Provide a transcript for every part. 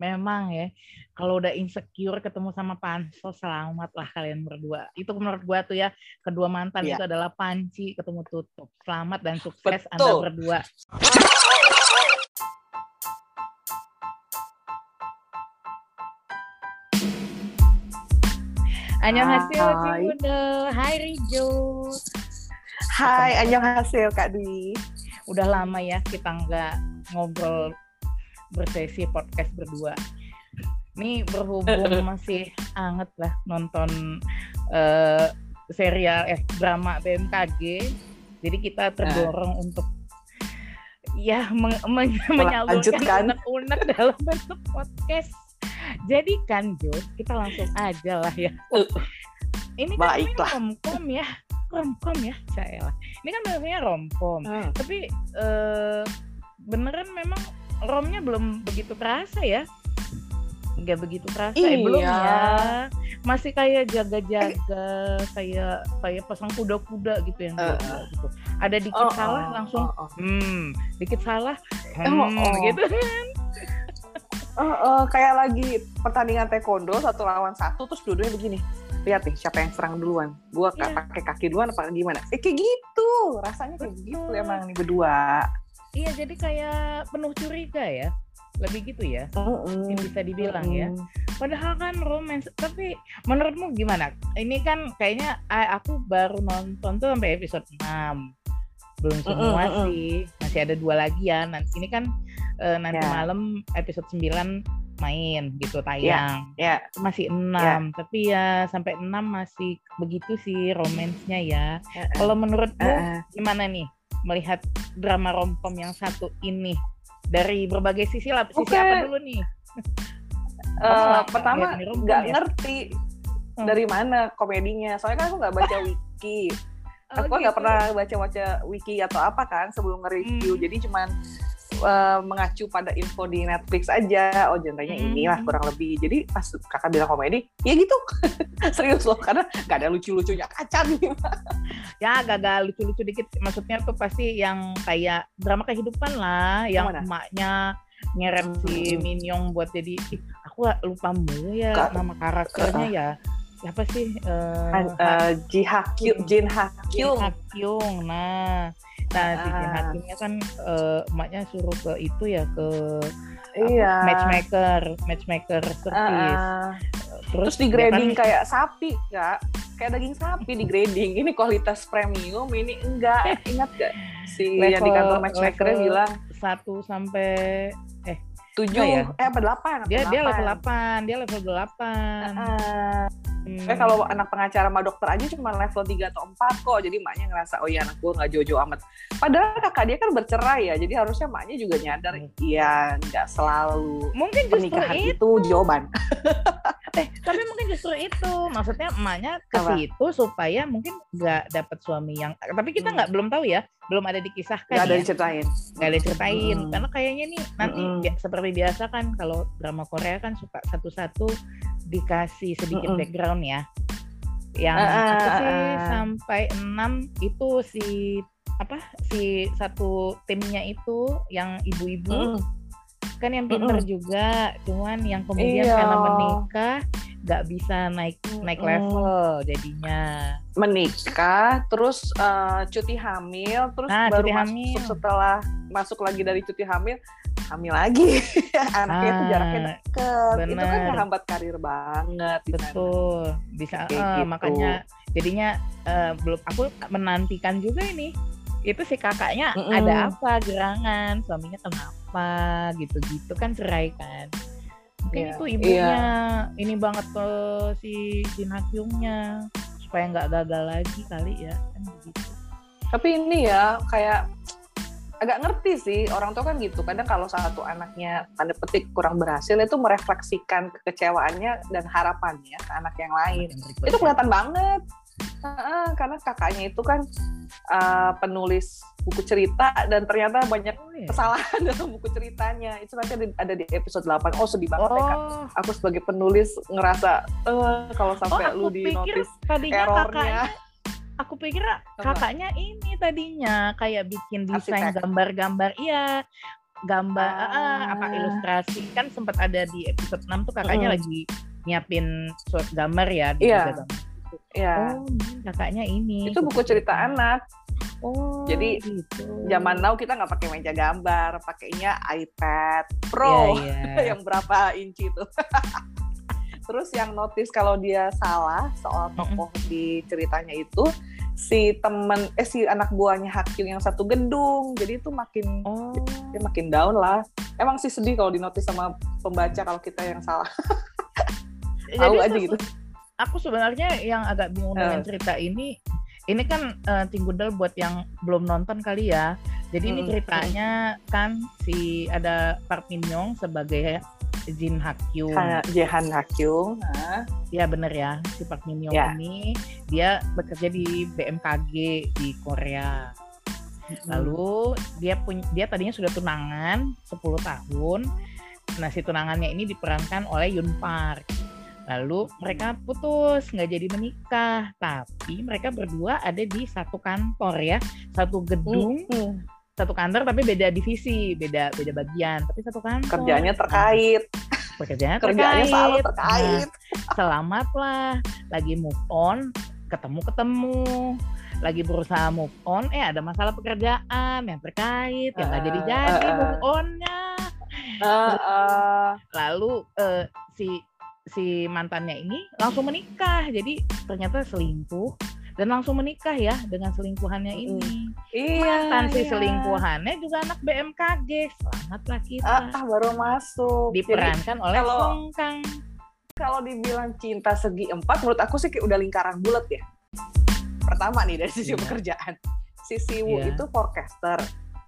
memang ya kalau udah insecure ketemu sama Panso selamat lah kalian berdua itu menurut gua tuh ya kedua mantan Iya. itu adalah Panci ketemu Tutup selamat dan sukses Betul. anda berdua Annyeonghaseyo Hai. Hai Rijo Hai, annyeonghaseyo Kak Dwi. udah lama ya kita nggak ngobrol bersesi podcast berdua. Nih berhubung masih anget lah nonton eh, serial eh drama BMKG, jadi kita terdorong untuk ya men- men- menyalurkan unek-unek dalam bentuk podcast. Jadi kan Jo, kita langsung aja lah ya. Uh, Ini kan baiklah. romcom ya, romcom ya, saya Ini kan namanya romcom Hmm. tapi eh, beneran memang romnya belum begitu terasa ya nggak begitu terasa eh, Iya. belum ya masih kayak jaga-jaga kayak kayak pasang kuda-kuda gitu yang Eh. jaga gitu ada dikit Oh, salah oh, langsung oh, oh. hmm dikit salah Eh, hmm, oh, oh. gitu kan Oh, oh, kayak lagi pertandingan taekwondo satu lawan satu terus dua-duanya begini. Lihat nih siapa yang serang duluan. Gua Iya. pakai kaki duluan apa gimana? Eh kayak gitu. Rasanya kayak gitu emang nih berdua. Iya jadi kayak penuh curiga ya lebih gitu ya Mm-mm. yang bisa dibilang ya. Padahal kan romance, tapi menurutmu gimana? Ini kan kayaknya aku baru nonton tuh sampai episode 6. Belum semua Mm-mm, mm-mm. sih. Masih ada dua lagi ya. Nanti ini kan eh, nanti Ya. malam episode 9 main gitu tayang. Ya, Masih 6, tapi ya sampai 6 masih begitu sih romansnya ya. eh, Kalau menurutmu eh, eh. gimana nih melihat drama romcom yang satu ini? Dari berbagai sisi lah, sisi Oke. apa dulu nih? Nggak pertama nggak ya? ngerti Hmm. dari mana komedinya. Soalnya kan aku nggak baca wiki. Oh, aku nggak gitu. pernah baca-baca wiki atau apa kan sebelum nge-review. Hmm. Jadi cuman eh, mengacu pada info di Netflix aja. Oh, genrenya Hmm. inilah kurang lebih. Jadi pas kakak bilang komedi, ya gitu. Serius loh, karena nggak ada lucu-lucunya kacan nih. ya gagal lucu-lucu dikit maksudnya tuh pasti yang kayak drama kehidupan lah yang mana? emaknya nyeret si Hmm. Minyong buat jadi ih, aku lupa mulu ya Ka- nama karakternya ya siapa sih eh An- eh, Ji Ha Kyung, Jin Ha Jin Kyung. Ha-kyung. nah nah Ah. Ha-kyungnya kan eh, emaknya suruh ke itu ya ke apa, Iya. matchmaker matchmaker service Ah, ah. Terus di dia grading kan- kayak sapi, Kak. Kayak daging sapi di grading. Ini kualitas premium, ini enggak. Ingat gak? Si yang di Level- kantor matchmakernya level bilang satu sampai tujuh, Enggak eh apa delapan? apa dia dia level delapan. 8 dia level 8 Ah, Hmm. kalau anak pengacara sama dokter aja cuma level 3 atau 4 kok. Jadi maknya ngerasa, oh iya anak gue nggak jojo amat. Padahal kakak dia kan bercerai ya. Jadi harusnya maknya juga nyadar, iya nggak selalu mungkin justru pernikahan itu itu jawaban. eh tapi mungkin justru itu maksudnya emaknya ke situ supaya mungkin nggak dapat suami yang tapi kita Hmm. nggak belum tahu ya belum ada dikisahkan Nggak ada ya diceritain. nggak ada ceritain Mm-mm. karena kayaknya nih nanti Mm-mm. bi- seperti biasa kan kalau drama Korea kan suka satu-satu dikasih sedikit Mm-mm. background ya yang ah, apa sih ah, ah. sampai enam itu si apa si satu timnya itu yang ibu-ibu Mm. kan yang pinter Mm-mm. juga cuman yang kemudian Iya. karena menikah nggak bisa naik naik level jadinya menikah, terus eh, cuti hamil, terus Nah, baru cuti masuk hamil. setelah masuk lagi dari cuti hamil, hamil lagi. Anaknya itu jaraknya Ah, deket. Itu kan bener. ngehambat karir banget. betul bisa Kayak eh, gitu. makanya jadinya eh, belum aku menantikan juga ini itu si kakaknya Mm-mm. ada apa gerangan suaminya kenapa gitu-gitu kan cerai kan mungkin Iya, itu ibunya ini banget ke si Jin Hakyungnya supaya nggak gagal lagi kali ya kan begitu. Tapi ini ya kayak agak ngerti sih orang tua kan gitu. Kadang kalau satu anaknya tanda petik kurang berhasil itu merefleksikan kekecewaannya dan harapannya ke anak yang lain. itu kelihatan banget Heeh, karena kakaknya itu kan uh, penulis buku cerita dan ternyata banyak Oh, iya. kesalahan dalam buku ceritanya itu nanti ada, ada di episode 8 oh sedih banget ya kak oh, aku sebagai penulis ngerasa eh kalau oh sampai aku lu di notice tadinya errornya kakaknya aku pikir kakaknya ini tadinya kayak bikin desain Arsitek. gambar-gambar iya gambar ah. Ah. apa ilustrasi kan sempat ada di episode 6 tuh kakaknya Mm. lagi nyiapin surat gambar ya di Iya. meja gambar. Ya. Oh, ini kakaknya ini. itu buku cerita anak. Oh, Jadi, gitu. zaman now kita nggak pakai meja gambar pakainya iPad Pro. Iya, iya. yang berapa inci itu. Terus yang notice kalau dia salah soal tokoh di ceritanya itu si temen eh si anak buahnya Hakyung yang satu gedung jadi itu makin Oh. dia makin down lah. Emang sih sedih kalau dinotis sama pembaca kalau kita yang salah. Tahu Jadi aja gitu Aku sebenarnya yang agak bingung dengan Eh. cerita ini, ini kan uh, Tinggudel buat yang belum nonton kali ya. Jadi ini Mm, ceritanya kan si ada Park Min Young sebagai Jin Hakyung. Jehan Hakyung nah, Ya bener ya, si Park Min Young Ya. ini dia bekerja di BMKG di Korea. Lalu dia punya dia tadinya sudah tunangan 10 tahun. Nah, si tunangannya ini diperankan oleh Yun Park. Lalu mereka putus, nggak jadi menikah. Tapi mereka berdua ada di satu kantor ya, satu gedung, Hmm, satu kantor tapi beda divisi, beda beda bagian, tapi satu kantor. kerjanya terkait. Pekerjaannya kerjanya terkait. selalu Nah, terkait. selamatlah. Lagi move on ketemu ketemu lagi berusaha move on eh ada masalah pekerjaan yang terkait yang nggak jadi Ah, jadi ah. move onnya. Eh, eh, lalu eh, si si mantannya ini langsung menikah. Jadi ternyata selingkuh dan langsung menikah ya dengan selingkuhannya ini. Iya mantan si iya. selingkuhannya juga anak BMKG selamatlah kita. Ah, ah, baru masuk. Jadi, diperankan oleh kalau- kalau dibilang cinta segi empat menurut aku sih udah lingkaran bulat ya. Pertama nih dari sisi Iya. pekerjaan. Si Siwu Iya. itu forecaster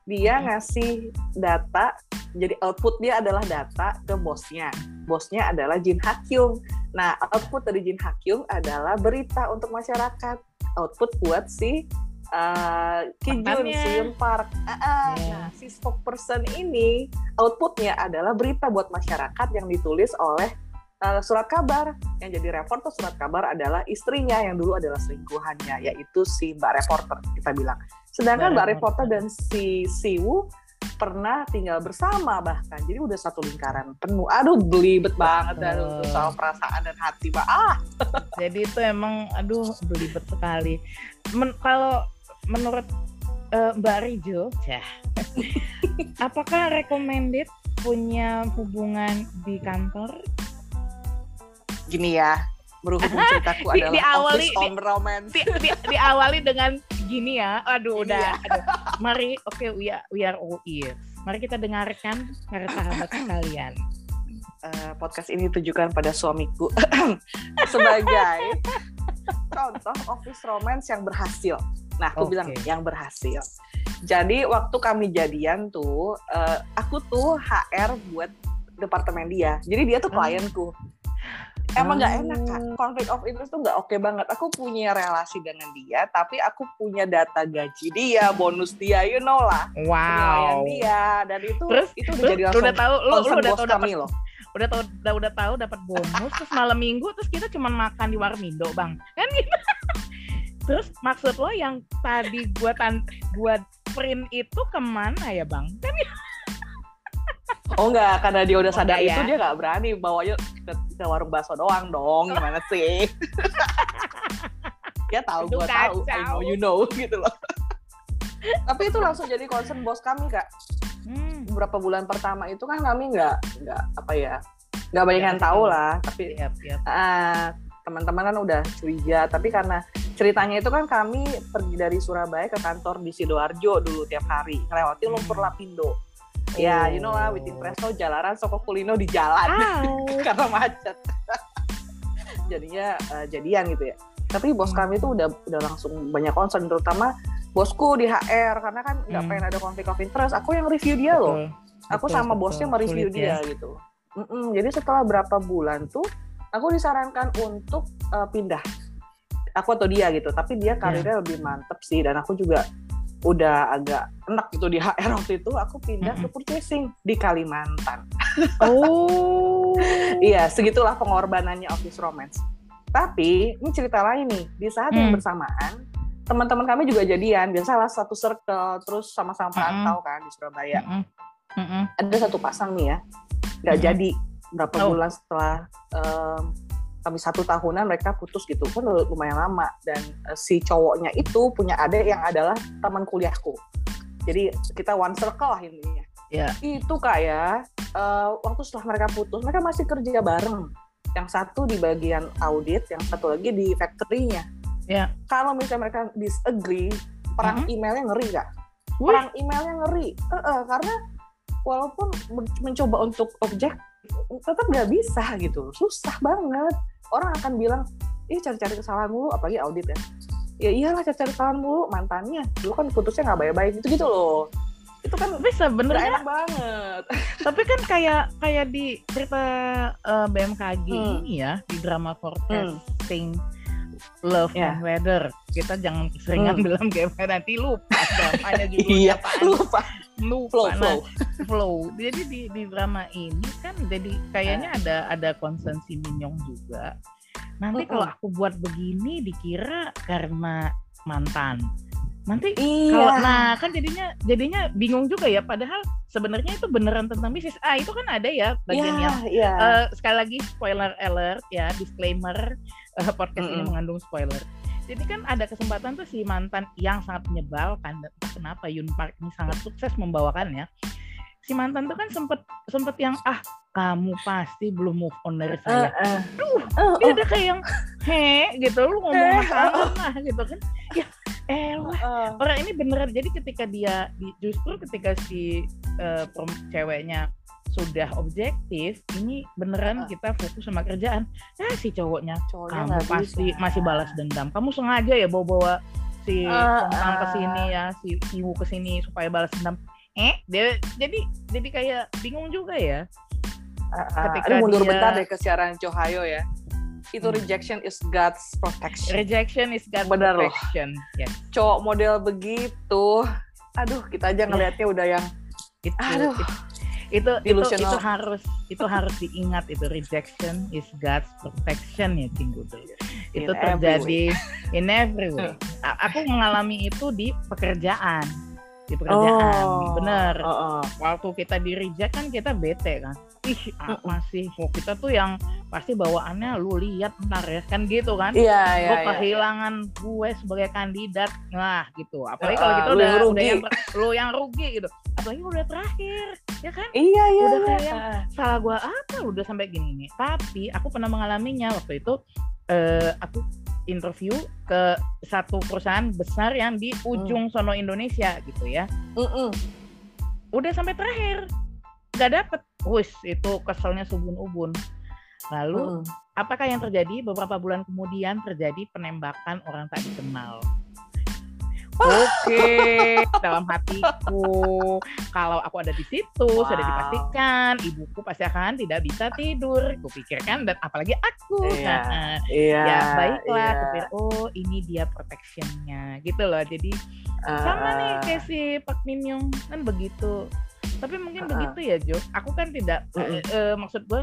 dia ngasih data jadi output dia adalah data ke bosnya bosnya adalah Jin Hakyung nah output dari Jin Hakyung adalah berita untuk masyarakat output buat si uh, Ki Jun, Mantannya. si Yun Park Ah, ah. Iya. nah si spokesperson ini outputnya adalah berita buat masyarakat yang ditulis oleh uh, surat kabar. Yang jadi reporter surat kabar adalah istrinya yang dulu adalah selingkuhannya yaitu si Mbak reporter kita bilang. Sedangkan Mbak Mbak reporter. Dan si Siwu pernah tinggal bersama bahkan. Jadi udah satu lingkaran penuh. Aduh belibet banget. Dan untuk soal perasaan dan hati mbak. Ah! Jadi itu emang aduh belibet sekali. Men- kalau menurut eh, Mbak Rijo, ya, apakah recommended punya hubungan di kantor? Gini ya berhubung ceritaku Di- adalah diawali- office home romance Di, di- diawali dengan gini ya, aduh Iya. udah. aduh. Mari, oke, we, are, we are all ears. Mari kita dengarkan para sahabat sekalian. Eh, podcast ini ditujukan pada suamiku sebagai contoh office romance yang berhasil. Nah, aku Oke. bilang yang berhasil. Jadi waktu kami jadian tuh, eh, aku tuh HR buat departemen dia. Jadi dia tuh Oh. klienku. Emang nggak enak kak. Oh. Konflik of interest tuh nggak oke banget. Aku punya relasi dengan dia, tapi aku punya data gaji dia, bonus dia, you know lah, Wow. dia, dan itu Terus, itu udah jadi langsung udah tahu, lu, lu udah tahu kami loh. udah tahu udah, udah tahu dapat bonus terus malam minggu terus kita cuma makan di warmindo bang kan gitu terus maksud lo yang tadi gua tan gua print itu ke mana ya bang kan Oh enggak, karena dia udah Oh, sadar enggak itu ya? dia nggak berani bawanya ke, ke warung bakso doang dong, gimana sih? dia tahu, Aduh, gua tahu, I know you know gitu loh. Tapi itu langsung jadi concern bos kami kak. hmm, Beberapa bulan pertama itu kan kami nggak nggak apa ya, nggak banyak Nggak yang tahu tahu. lah. Tapi siap siap ah, teman-teman kan udah curiga. Tapi karena ceritanya itu kan kami pergi dari Surabaya ke kantor di sidoarjo dulu tiap hari, ngelewati Lumpur Hmm. Lapindo. Ya, you know lah, Oh. Witin Presto jalanan Soko Kulino di jalan karena macet. Jadinya eh, jadian gitu ya. Tapi bos kami tuh udah udah langsung banyak concern, terutama bosku di HR karena kan nggak Hmm. pengen ada konflik of interest. Aku yang review dia loh. Betul, Aku betul, sama betul. bosnya mereview Sulit dia ya. gitu. Mm-mm, Jadi setelah berapa bulan tuh, aku disarankan untuk eh, pindah. Aku atau dia gitu. Tapi dia karirnya lebih mantep sih, dan aku juga udah agak enak gitu di HR waktu itu. Aku pindah ke purchasing di Kalimantan. oh Iya, segitulah pengorbanannya office romance. Tapi ini cerita lain nih. Di saat yang Hmm. bersamaan, teman-teman kami juga jadian. Biasalah satu circle, terus sama-sama perantau kan di Surabaya. Ada satu pasang nih ya nggak jadi berapa Oh. bulan setelah kami satu tahunan mereka putus gitu. Kan lumayan lama. Dan eh, si cowoknya itu punya adik yang adalah teman kuliahku. Jadi kita one circle lah intinya. Ya. itu kak ya eh, waktu setelah mereka putus mereka masih kerja bareng. Yang satu di bagian audit yang satu lagi di factory-nya. Ya. kalau misalnya mereka disagree perang Mhm. emailnya ngeri kak. Wih. perang emailnya ngeri. Eh, eh, karena walaupun men- mencoba untuk objek tetap nggak bisa gitu. Susah banget orang akan bilang ih cari-cari kesalahan mulu apalagi audit ya. Ya iyalah cari-cari kesalahan mulu mantannya. Dulu kan putusnya nggak baik-baik gitu gitu loh. Itu kan Tapi nggak sebenarnya enak banget. Tapi kan kayak kayak di cerita eh, BMKG Hmm. ini ya di drama forecasting love Ya. and weather kita jangan keseringan Hmm. bilang kayak nanti lupa dramanya judulnya iya apaan. lupa lupa flow Nah, flow flow. Jadi di, di drama ini kan jadi kayaknya ada ada concern si Minyong juga. Nanti Mm-mm. kalau aku buat begini dikira karena mantan. Nanti iya kalau nah kan jadinya jadinya bingung juga ya padahal sebenarnya itu beneran tentang bisnis. Ah itu kan ada ya bagian iya yang iya eh, sekali lagi spoiler alert ya disclaimer eh, podcast ini Mm-mm. mengandung spoiler. Jadi kan ada kesempatan tuh si mantan yang sangat menyebalkan kenapa Yun Park ini sangat sukses membawakannya. Si mantan tuh kan sempet sempet yang ah kamu pasti belum move on dari saya. Eh, eh. Duh, Eh, dia eh, ada kayak yang he gitu lu ngomong Eh, sama lah gitu kan. Ya eh. orang ini beneran jadi ketika dia di- justru ketika si perem- ceweknya sudah objektif ini beneran Ah. kita fokus sama kerjaan ya si cowoknya Cowoknya kamu pasti bisa. masih balas dendam kamu sengaja ya bawa bawa si Ah, Tongkang ke sini ya si Iwu ke sini supaya balas dendam eh dia jadi jadi kayak bingung juga ya Ah, ketika aduh, mundur dia- bentar deh ke siaran Chohayo ya. Itu Hmm. rejection is God's protection. rejection is God Bener loh. protection yes Cowok model begitu, aduh kita aja ngelihatnya udah yang itu Aduh. itu itu, itu itu harus itu harus diingat itu rejection is God's protection ya Cinggu tuh. In itu every terjadi in every way A- aku mengalami itu di pekerjaan di pekerjaan Oh. bener Oh, oh. waktu kita di reject kan kita bete kan ih apa sih oh, kita tuh yang pasti bawaannya lu lihat ntar ya kan gitu kan Iya iya. gue iya. kehilangan gue sebagai kandidat nah gitu apalagi kalau kita udah yang udah rugi. yang lu yang rugi gitu apalagi udah terakhir ya kan Iya iya. Udah iya. kayak yang salah gua apa udah sampai gini nih tapi aku pernah mengalaminya waktu itu eh, aku interview ke satu perusahaan besar yang di ujung sono Indonesia gitu ya. Mm-mm. udah sampai terakhir. Nggak dapet. Wis itu keselnya subun-ubun. Lalu Mm-mm. apakah yang terjadi? Beberapa bulan kemudian terjadi penembakan orang tak dikenal Oke, dalam hatiku kalau aku ada di situ sudah Wow. dipastikan ibuku pasti akan tidak bisa tidur. Kupikirkan dan apalagi aku. Iya. Nah, Iya. ya baiklah, iya. aku pikir oh ini dia protectionnya gitu loh. Jadi Ah, sama nih kayak si Pak Min Young kan begitu. Tapi mungkin ah. begitu ya Jo. Aku kan tidak Mm-mm. eh, eh, maksud gue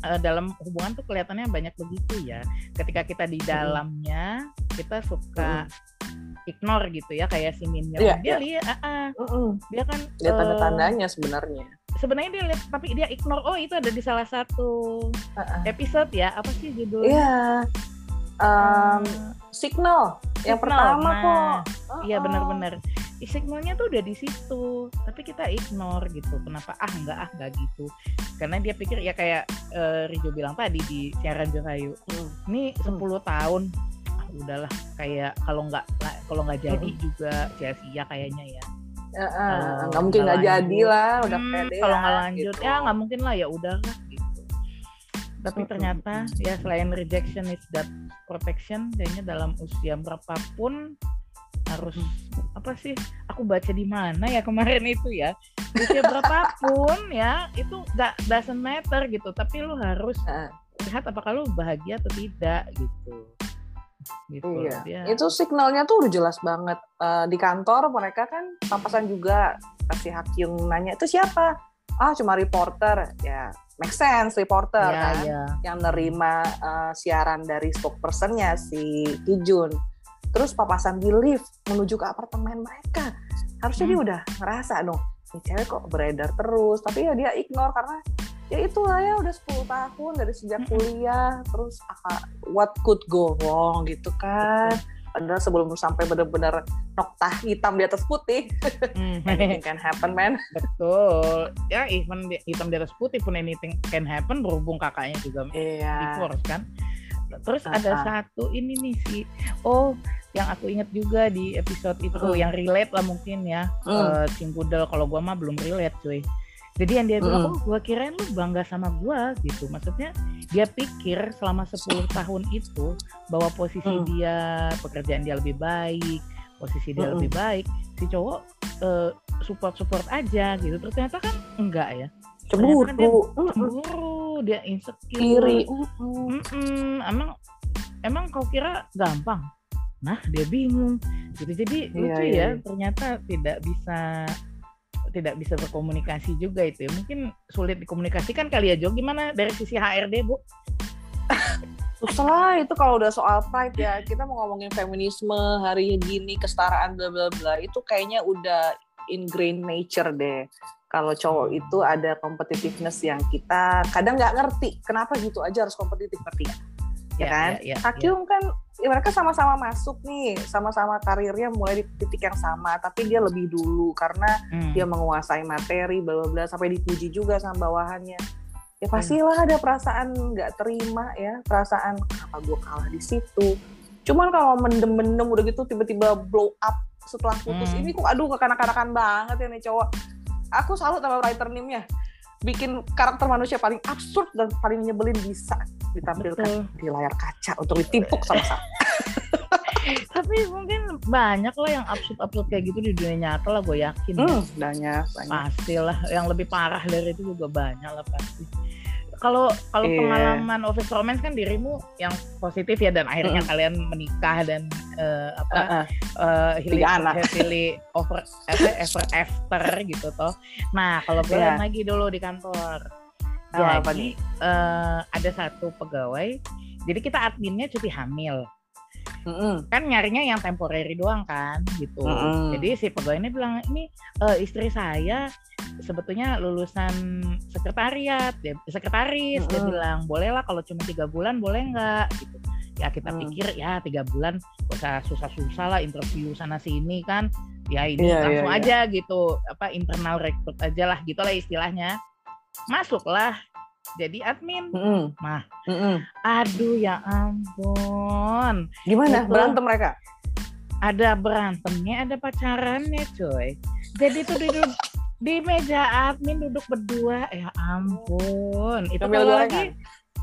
eh, dalam hubungan tuh kelihatannya banyak begitu ya. Ketika kita di dalamnya kita suka ignore gitu ya kayak si Min Young. Iya, dia iya. lihat ah, ah, Mm-mm. dia kan Lihat eh, tanda-tandanya sebenarnya. sebenarnya dia lihat tapi dia ignore oh itu ada di salah satu Ah, ah. episode ya apa sih judulnya? Iya. Um, Eh, signal yang Signal. pertama Nah, kok. Iya Oh, benar-benar. Ih, Signalnya tuh udah di situ, tapi kita ignore gitu. Kenapa? Ah nggak ah nggak gitu. Karena dia pikir ya kayak eh, Rijo bilang tadi di siaran Jorayu. Hmm. Ini 10 tahun, ah, udahlah kayak kalau nggak kalau nggak jadi juga sia-sia kayaknya ya. Ya, ah, Kalau nggak mungkin nggak nggak jadi lah, udah Hmm, pede kalau lah, nggak lanjut gitu. ya nggak mungkin lah ya udahlah gitu. Tapi Mm-mm. ternyata ya selain rejection is that protection, kayaknya dalam usia berapapun harus apa sih? Aku baca di mana ya kemarin itu ya usia berapapun ya itu nggak doesn't matter gitu. Tapi lu harus lihat apakah lu bahagia atau tidak gitu. Gitu. Iya, Dia- itu signalnya tuh udah jelas banget. Eh, di kantor mereka kan papasan juga kasih Hakyung nanya itu siapa? Ah cuma reporter, ya make sense reporter ya, kan, ya. yang nerima eh, siaran dari spokespersonnya si Kijun. Terus papasan di lift menuju ke apartemen mereka. Harusnya dia Hmm. udah ngerasa dong, ini cewek kok beredar terus tapi ya dia ignore karena ya itulah ya udah 10 tahun dari sejak kuliah terus apa what could go wrong gitu kan padahal sebelum sampai benar-benar nokta hitam di atas putih Hmm. anything can happen man Betul. Ya even di- hitam di atas putih pun anything can happen berhubung kakaknya juga iya divorce kan. Terus Ah, ada ah. satu ini nih si oh yang aku ingat juga di episode itu Mm. yang relate lah mungkin ya. Mm. Eh, Cimpudel kalau gua mah belum relate cuy. Jadi yang dia bilang, Mm. oh gua kirain lu bangga sama gua gitu. Maksudnya dia pikir selama 10 tahun itu bahwa posisi Mm. dia, pekerjaan dia lebih baik, posisi dia Mm-mm. lebih baik, si cowok eh, support-support aja gitu. Terus ternyata kan enggak ya. cemburu Mm-mm. Cemburu, dia insecure. iri Mm-mm. Mm-mm, emang emang kau kira gampang? Nah, dia bingung. Gitu. Jadi Iya, lucu iya, ya, iya. ternyata tidak bisa tidak bisa berkomunikasi juga itu ya. Mungkin sulit dikomunikasikan kali ya Jo. Gimana dari sisi HRD, Bu? Susah lah itu kalau udah soal pride ya kita mau ngomongin feminisme hari gini kesetaraan bla bla bla itu kayaknya udah ingrained nature deh. Kalau cowok itu ada competitiveness yang kita kadang nggak ngerti kenapa gitu aja harus kompetitif ngerti nggak? Ya, kan? Ya, ya, Hakyung kan ya mereka sama-sama masuk nih, sama-sama karirnya mulai di titik yang sama, tapi dia lebih dulu karena Hmm. dia menguasai materi bla bla bla sampai dipuji juga sama bawahannya. Ya pastilah ada perasaan nggak terima ya perasaan kenapa gue kalah di situ? Cuman kalau mendem-mendem udah gitu tiba-tiba blow up setelah putus Hmm. ini kok aduh kekanak-kanakan banget ya nih cowok. Aku salut sama writer nimnya bikin karakter manusia paling absurd dan paling nyebelin bisa ditampilkan Betul. di layar kaca untuk ditimpuk sama-sama Tapi mungkin banyak lah yang absurd-absurd kayak gitu di dunia nyata lah gue yakin. ya. hmm, banyak banyak Pastilah yang lebih parah dari itu juga banyak lah pasti. Kalau kalau Iya. pengalaman office romance kan dirimu yang positif ya dan akhirnya kalian menikah dan eh, apa Heeh. eh happily, Tiga anak. happily over apa, ever after gitu toh. Nah kalau gue Iya. lagi dulu di kantor. Oh, apa Jadi eh, ada satu pegawai. Jadi kita adminnya cuti hamil Mm-mm. kan nyarinya yang temporary doang kan gitu. Mm-mm. Jadi si pegawai ini bilang ini eh, istri saya sebetulnya lulusan sekretariat, dia sekretaris. Dia Mm-mm. bilang boleh lah kalau cuma tiga bulan boleh nggak gitu. Ya kita Mm. pikir ya tiga bulan usah susah-susah lah interview sana sini kan. Ya ini Iya, langsung iya, aja gitu apa internal rekrut aja lah gitulah istilahnya. Masuklah jadi admin. Mm-mm. Mah. Mm-mm. Aduh ya ampun. Gimana Itu- berantem mereka? ada berantemnya, ada pacarannya, coy. Jadi itu di di meja admin duduk berdua, ya ampun. Itu Sambil kalau lagi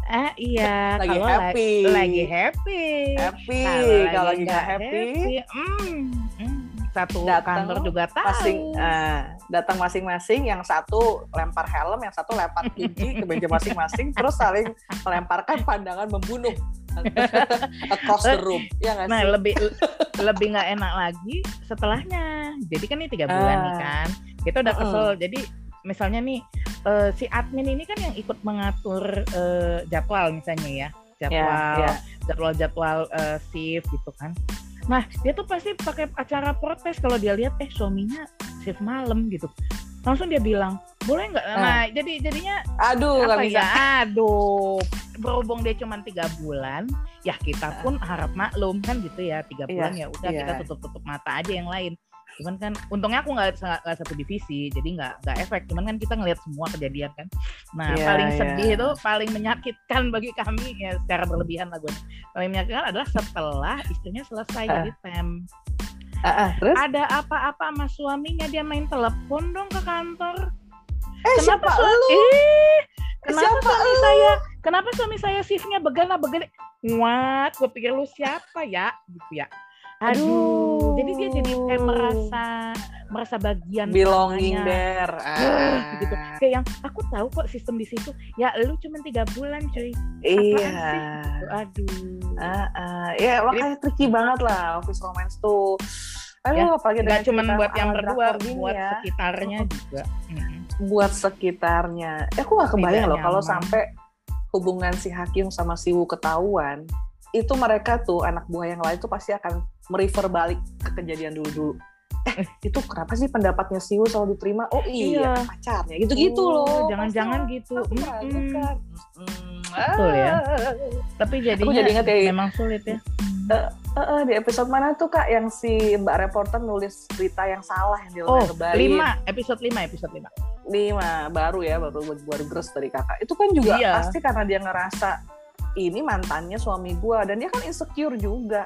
eh iya, Lagi kalau happy. la- lagi happy. Happy. Kalau Kalau lagi nggak nggak happy, hmm, hmm. Satu Datang kantor juga tahu. masing eh, datang masing-masing. Yang satu lempar helm, yang satu lempar kunci ke meja masing-masing, terus saling melemparkan pandangan membunuh across the room. Ya nggak Nah, sih? lebih lebih nggak enak lagi setelahnya. Jadi kan ini tiga bulan nih Ah. kan. Kita udah kesel. Jadi misalnya nih eh, si admin ini kan yang ikut mengatur eh, jadwal misalnya ya, jadwal ya. jadwal-jadwal eh, shift gitu kan. Nah, dia tuh pasti pakai acara protes kalau dia lihat eh suaminya shift malam gitu. Langsung dia bilang, "Boleh nggak?" Ah. Nah, jadi jadinya Aduh, apa bisa. ya aduh berhubung dia cuma tiga bulan ya kita pun harap maklum kan gitu ya tiga Iya, bulan ya udah iya. kita tutup tutup mata aja yang lain cuman kan untungnya aku nggak satu divisi jadi nggak nggak efek cuman kan kita ngelihat semua kejadian kan nah Iya, paling iya. sedih itu paling menyakitkan bagi kami ya secara berlebihan lah gue paling menyakitkan adalah setelah istrinya selesai Ah. jadi tem Ah, ah, terus? ada apa-apa sama suaminya dia main telepon dong ke kantor Eh, siapa su- lu? Ih, kenapa Siapa suami lu? saya? Kenapa suami saya shiftnya begana begini? What? Gue pikir lu siapa ya? Gitu ya. Aduh, Aduh. jadi dia jadi kayak merasa merasa bagian Belonging there. Ah. gitu. Kayak yang aku tahu kok sistem di situ. Ya lu cuma tiga bulan cuy. Iya. Aduh. Ah, ah. Ya makanya tricky banget lah office romance tuh. Aduh, Ya, apalagi Gak cuma buat yang berdua, buat ya. sekitarnya juga. Mm-mm. buat sekitarnya. Eh, aku gak kebayang Tidak loh kalau sampai hubungan si Hakim sama si Wu ketahuan, itu mereka tuh anak buah yang lain tuh pasti akan merefer balik ke kejadian dulu-dulu. eh itu kenapa sih pendapatnya Siu selalu diterima oh iya, Iya. pacarnya gitu-gitu Oh, loh jangan-jangan gitu. Aku Mm-mm. meragukan. Mm, Betul ya. Tapi jadinya jadi ingat ya. memang sulit ya. Eh, eh, di episode mana tuh kak yang si mbak reporter nulis berita yang salah yang dia Oh, lebarin lima episode lima episode lima. lima baru ya baru baru gres dari kakak itu kan juga Iya. pasti karena dia ngerasa ini mantannya suami gua dan dia kan insecure juga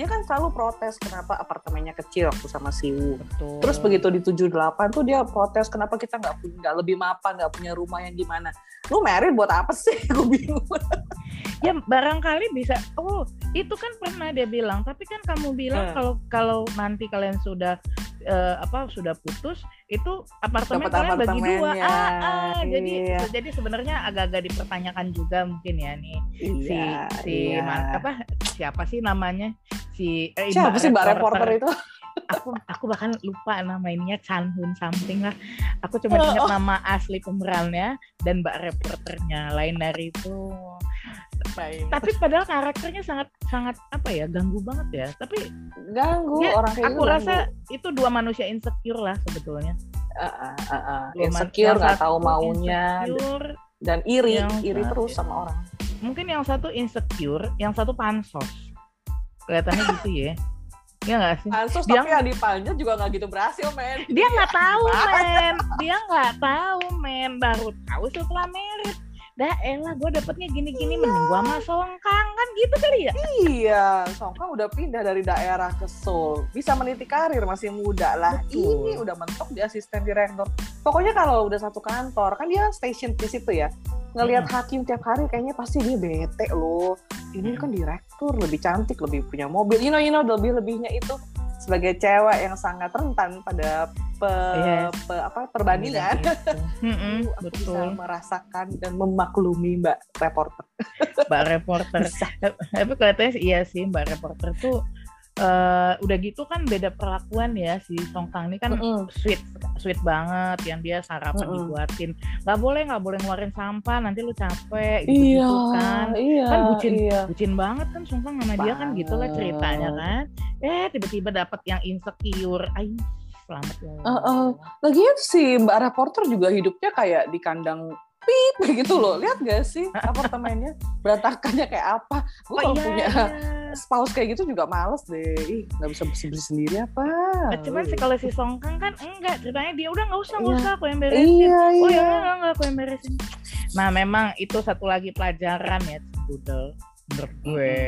dia kan selalu protes kenapa apartemennya kecil waktu sama Siwu Betul. terus begitu di 78 tuh dia protes kenapa kita nggak punya nggak lebih mapan nggak punya rumah yang gimana lu married buat apa sih gue bingung ya barangkali bisa. Oh, itu kan pernah dia bilang. Tapi kan kamu bilang Eh. kalau kalau nanti kalian sudah eh, apa sudah putus, itu apartemen Dapat kalian bagi dua. Ah, ah, jadi Iya. jadi sebenarnya agak-agak dipertanyakan juga mungkin ya nih si iya, si iya. man- apa siapa sih namanya si eh, siapa sih mbak reporter? Itu? Aku aku bahkan lupa nama ininya Chan Hun something lah. Aku cuma Oh, ingat oh. nama asli pemerannya dan mbak reporternya lain dari itu. Tapi padahal karakternya sangat sangat apa ya ganggu banget ya. Tapi ganggu Ya, orang kayak aku rasa ganggu. itu dua manusia insecure lah sebetulnya. Ah, ah. Dua man- insecure nggak tahu maunya. insecure, dan iri Yang iri terus sama orang. Mungkin yang satu insecure yang satu pansos kelihatannya gitu ya. Ya nggak sih? Pansus Dia- tapi yang dipanjat juga nggak gitu berhasil men. Dia nggak tahu men. Dia nggak tahu men. Baru tahu setelah merit. Dah elah gue dapetnya gini-gini mending gue sama songkang. Kan gitu kali ya? Iya Songkang udah pindah dari daerah ke Seoul. Bisa meniti karir masih muda lah. Betul. ini udah mentok di asisten direktur. Pokoknya kalau udah satu kantor kan dia station di situ ya. Ngelihat hakim tiap hari kayaknya pasti dia bete loh ini kan direktur lebih cantik lebih punya mobil. You know you know lebih lebihnya itu sebagai cewek yang sangat rentan pada pe, Yes. pe- apa perbandingan. Mm-mm, aku bisa betul. merasakan dan memaklumi mbak reporter. Mbak reporter. Bisa. tapi kelihatannya iya sih mbak reporter tuh eh, udah gitu kan beda perlakuan ya si Songkang ini kan Mm-mm. sweet sweet banget yang dia sarapan Mm-mm. dibuatin nggak boleh nggak boleh ngeluarin sampah nanti lu capek gitu, iya kan iya Kan bucin. iya bucin banget kan Songkang sama dia kan gitulah Banget. ceritanya kan eh tiba-tiba dapat yang insecure ay selamat ya Allah. Heeh. Lagian si Mbak reporter juga hidupnya kayak di kandang pip gitu loh. Lihat gak sih apartemennya berantakannya kayak apa? oh Gue kalau iya, punya iya. spouse kayak gitu juga males deh. Ih, nggak bisa bersih bersih sendiri apa? Nah, cuman sih kalau si Songkang kan enggak ceritanya dia udah nggak usah nggak Iya. usah aku yang beresin Iya oh ya iya. enggak enggak aku yang beresin nah memang itu satu lagi pelajaran ya Budel menurut gue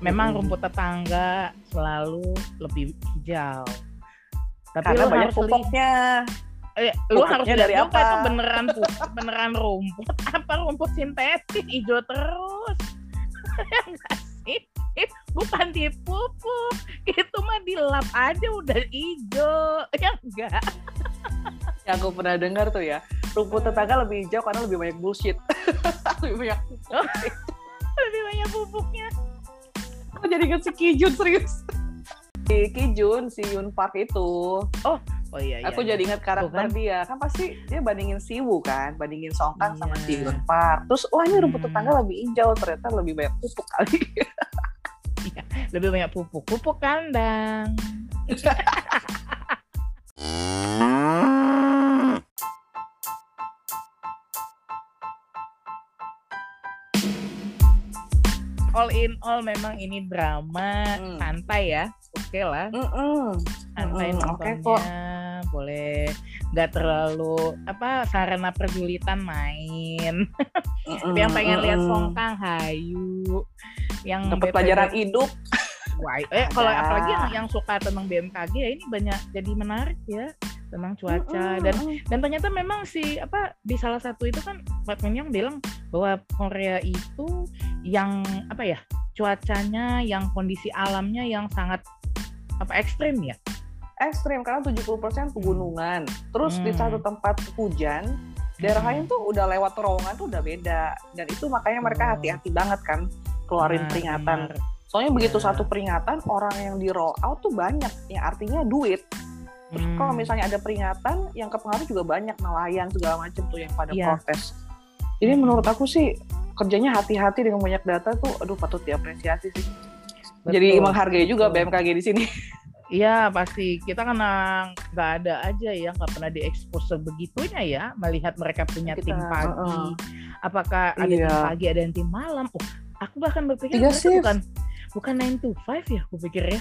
memang rumput tetangga selalu lebih hijau tapi Karena banyak harus pupuknya. Eh, lu harus dari apa? itu beneran beneran rumput apa rumput sintetis hijau terus ya enggak sih bukan dipupuk itu mah dilap aja udah hijau ya enggak Yang aku pernah dengar tuh ya, rumput tetangga lebih hijau karena lebih banyak bullshit. lebih banyak. lebih banyak pupuknya Aku jadi inget si Kijun serius. Si Kijun, si Yun Park itu. oh iya iya aku iya. jadi ingat karakter kan. dia kan pasti dia bandingin Siwu kan bandingin Songkang sama Iya. si Yun Park terus wah ini rumput Hmm. tetangga lebih hijau ternyata lebih banyak pupuk kali lebih banyak pupuk pupuk kandang all in all memang ini drama Hmm. santai ya oke lah Mm-mm. santai Mm-mm, oke nontonnya boleh nggak terlalu apa sarana perjulitan main Mm-mm, yang pengen lihat. Songkang Hayu yang dapat pelajaran hidup Wah, eh kalau Ada. apalagi yang yang suka tentang BMKG ya ini banyak jadi menarik ya tentang cuaca dan Mm-mm. dan ternyata memang si apa di salah satu itu kan Pak Min Young bilang bahwa Korea itu yang apa ya cuacanya yang kondisi alamnya yang sangat apa ekstrim ya ekstrim karena 70% pegunungan terus di Hmm. satu tempat hujan daerah lain tuh udah lewat terowongan tuh udah beda dan itu makanya mereka Oh. hati-hati banget kan keluarin Benar, peringatan benar. soalnya begitu Ya. satu peringatan orang yang di roll out tuh banyak yang artinya duit Terus Hmm. kalau misalnya ada peringatan, yang kepengaruh juga banyak nelayan segala macam tuh yang pada Iya. protes. Jadi Hmm. menurut aku sih kerjanya hati-hati dengan banyak data tuh, aduh patut diapresiasi sih. Betul, Jadi menghargai juga betul. BMKG di sini. Iya pasti kita karena nggak ada aja ya nggak pernah diekspos sebegitunya ya melihat mereka punya Kita, tim pagi. uh-uh. Apakah ada tim Iya. pagi ada yang tim malam? Oh, aku bahkan berpikir Tiga shift. bukan bukan 9 to 5 ya, aku pikir ya.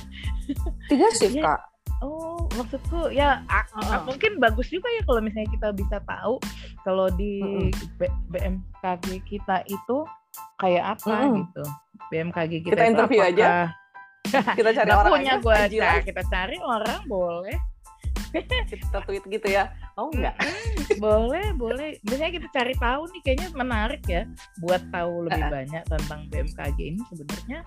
Tiga shift Iya. kak. Oh, maksudku ya a- Uh-uh. a- mungkin bagus juga ya kalau misalnya kita bisa tahu kalau di Mm-mm. B- BMKG kita itu kayak apa Mm-mm. gitu. BMKG kita, Kita interview aja. apakah- Kita cari Nggak orang punya aja. gue Jilas. kita cari orang boleh Kita tweet gitu ya. Mau nggak? Mm-mm, boleh boleh biasanya kita cari tahu nih kayaknya menarik ya buat tahu lebih banyak tentang BMKG ini sebenarnya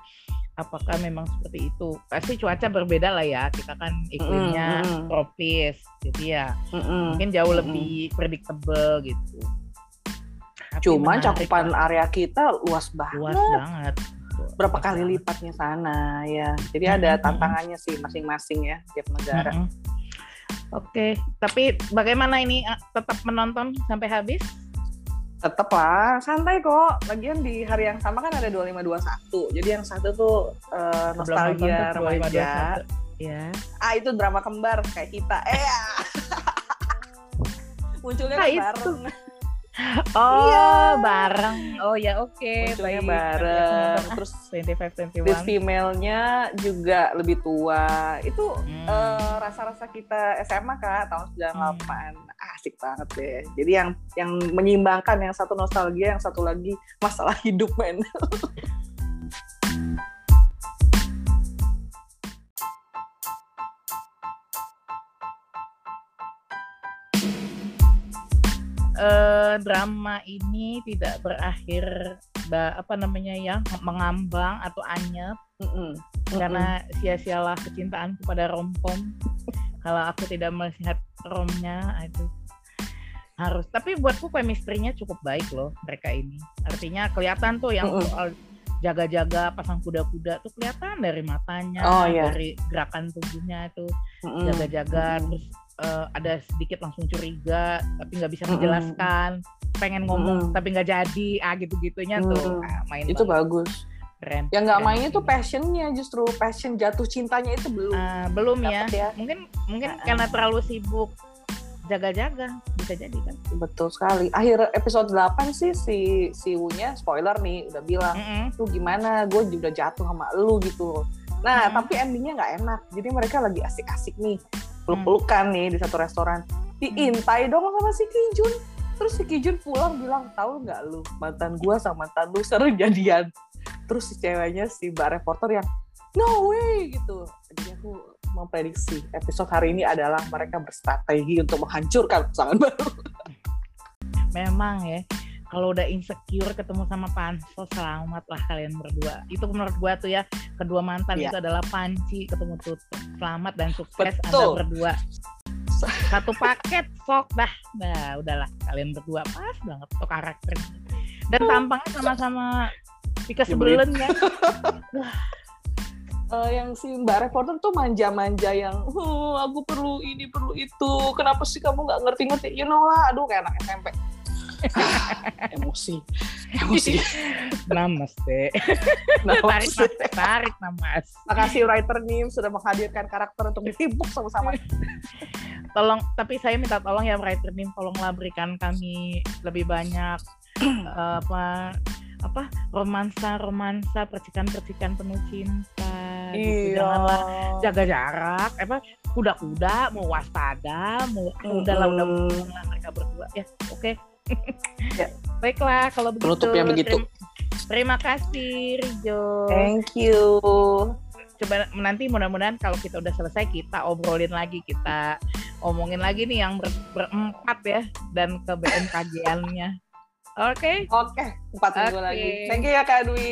apakah memang seperti itu pasti cuaca berbeda lah ya kita kan iklimnya Mm-mm, mm-mm. tropis jadi ya Mm-mm. mungkin jauh Mm-mm. lebih predictable gitu Tapi Cuman menarik cakupan area kita luas banget. luas banget Berapa Luas kali banget. lipatnya sana ya. Jadi ada tantangannya sih masing-masing ya tiap negara. Oke, tapi bagaimana ini tetap menonton sampai habis? Tetep lah, santai kok. Lagian di hari yang sama kan ada 2521. Jadi yang satu tuh nonton nostalgia tuh, remaja. 2521. Ya. Ah itu drama kembar kayak kita. Eh ya. Munculnya Ah, kan itu. bareng. Oh, Iya. bareng. Oh ya, oke. Munculnya baik. bareng. Aku Terus nonton, ah, 25, lead 21. female-nya juga lebih tua. Itu Hmm. eh, rasa-rasa kita SMA kak tahun 98 asik banget deh. Jadi yang yang menyimbangkan yang satu nostalgia, yang satu lagi masalah hidup men. Eh, drama ini tidak berakhir apa namanya ya mengambang atau anyep Mm-mm. karena sia-sialah kecintaanku pada romcom. Kalau aku tidak melihat romnya, itu harus. Tapi buatku chemistry-nya cukup baik loh mereka ini. Artinya kelihatan tuh yang Mm-mm. soal jaga-jaga pasang kuda-kuda tuh kelihatan dari matanya, Oh, iya. dari gerakan tubuhnya itu jaga-jaga Mm-mm. terus eh, ada sedikit langsung curiga tapi nggak bisa menjelaskan pengen ngomong tapi nggak jadi ah gitu-gitunya tuh Mm. ah, main itu banget. bagus. keren Yang nggak mainnya tuh passionnya justru passion jatuh cintanya itu belum. Ah, belum ya. ya. mungkin mungkin Ah. karena terlalu sibuk jaga-jaga bisa jadi kan Betul sekali. Akhir episode 8 sih si si Wunya spoiler nih udah bilang, Mm-mm. "Lu gimana? Gue juga jatuh sama lu gitu." Nah, Hmm. tapi endingnya nggak enak. Jadi mereka lagi asik-asik nih, peluk-pelukan nih di satu restoran. Diintai dong sama si Kijun. Terus si Kijun pulang bilang, "Tahu nggak lu, mantan gua sama mantan lu sering jadian." Terus si ceweknya si Mbak reporter yang, "No way!" gitu. Jadi aku memprediksi episode hari ini adalah mereka berstrategi untuk menghancurkan pasangan baru. memang ya kalau udah insecure ketemu sama Panso selamat lah kalian berdua itu menurut gua tuh ya kedua mantan Iya. itu adalah Panci ketemu Tutup selamat dan sukses anda Betul. berdua satu paket sok dah nah udahlah kalian berdua pas banget tuh karakternya dan tampangnya sama-sama Pika sebelen ya Eh, yang si Mbak reporter tuh manja-manja yang, "Huh, aku perlu ini perlu itu. Kenapa sih kamu nggak ngerti-ngerti? You know lah, aduh kayak anak SMP. emosi, emosi. namaste tarik mas tarik namas Makasih writer Nim sudah menghadirkan karakter untuk ditimpuk sama-sama. tolong tapi saya minta tolong ya writer Nim tolonglah berikan kami lebih banyak eh, apa apa romansa romansa percikan percikan penuh cinta gitu. janganlah jaga jarak apa kuda-kuda mau waspada mau udahlah udah Mm-mm. udahlah mereka berdua ya oke Ya. baiklah kalau begitu Penutupnya begitu. Terim- terima kasih Rijo Thank you. coba nanti mudah-mudahan kalau kita udah selesai kita obrolin lagi kita omongin lagi nih yang ber- berempat ya dan ke BMKG-nya oke Oke, empat minggu Oke. lagi. Thank you ya Kak Dwi.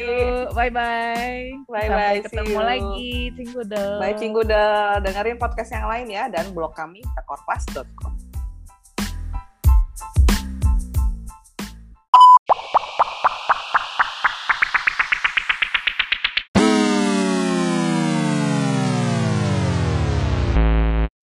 bye bye Bye-bye, sampai see ketemu you. lagi Cinggudo Bye Cinggu udah dengerin podcast yang lain ya dan blog kami tekorpas.com.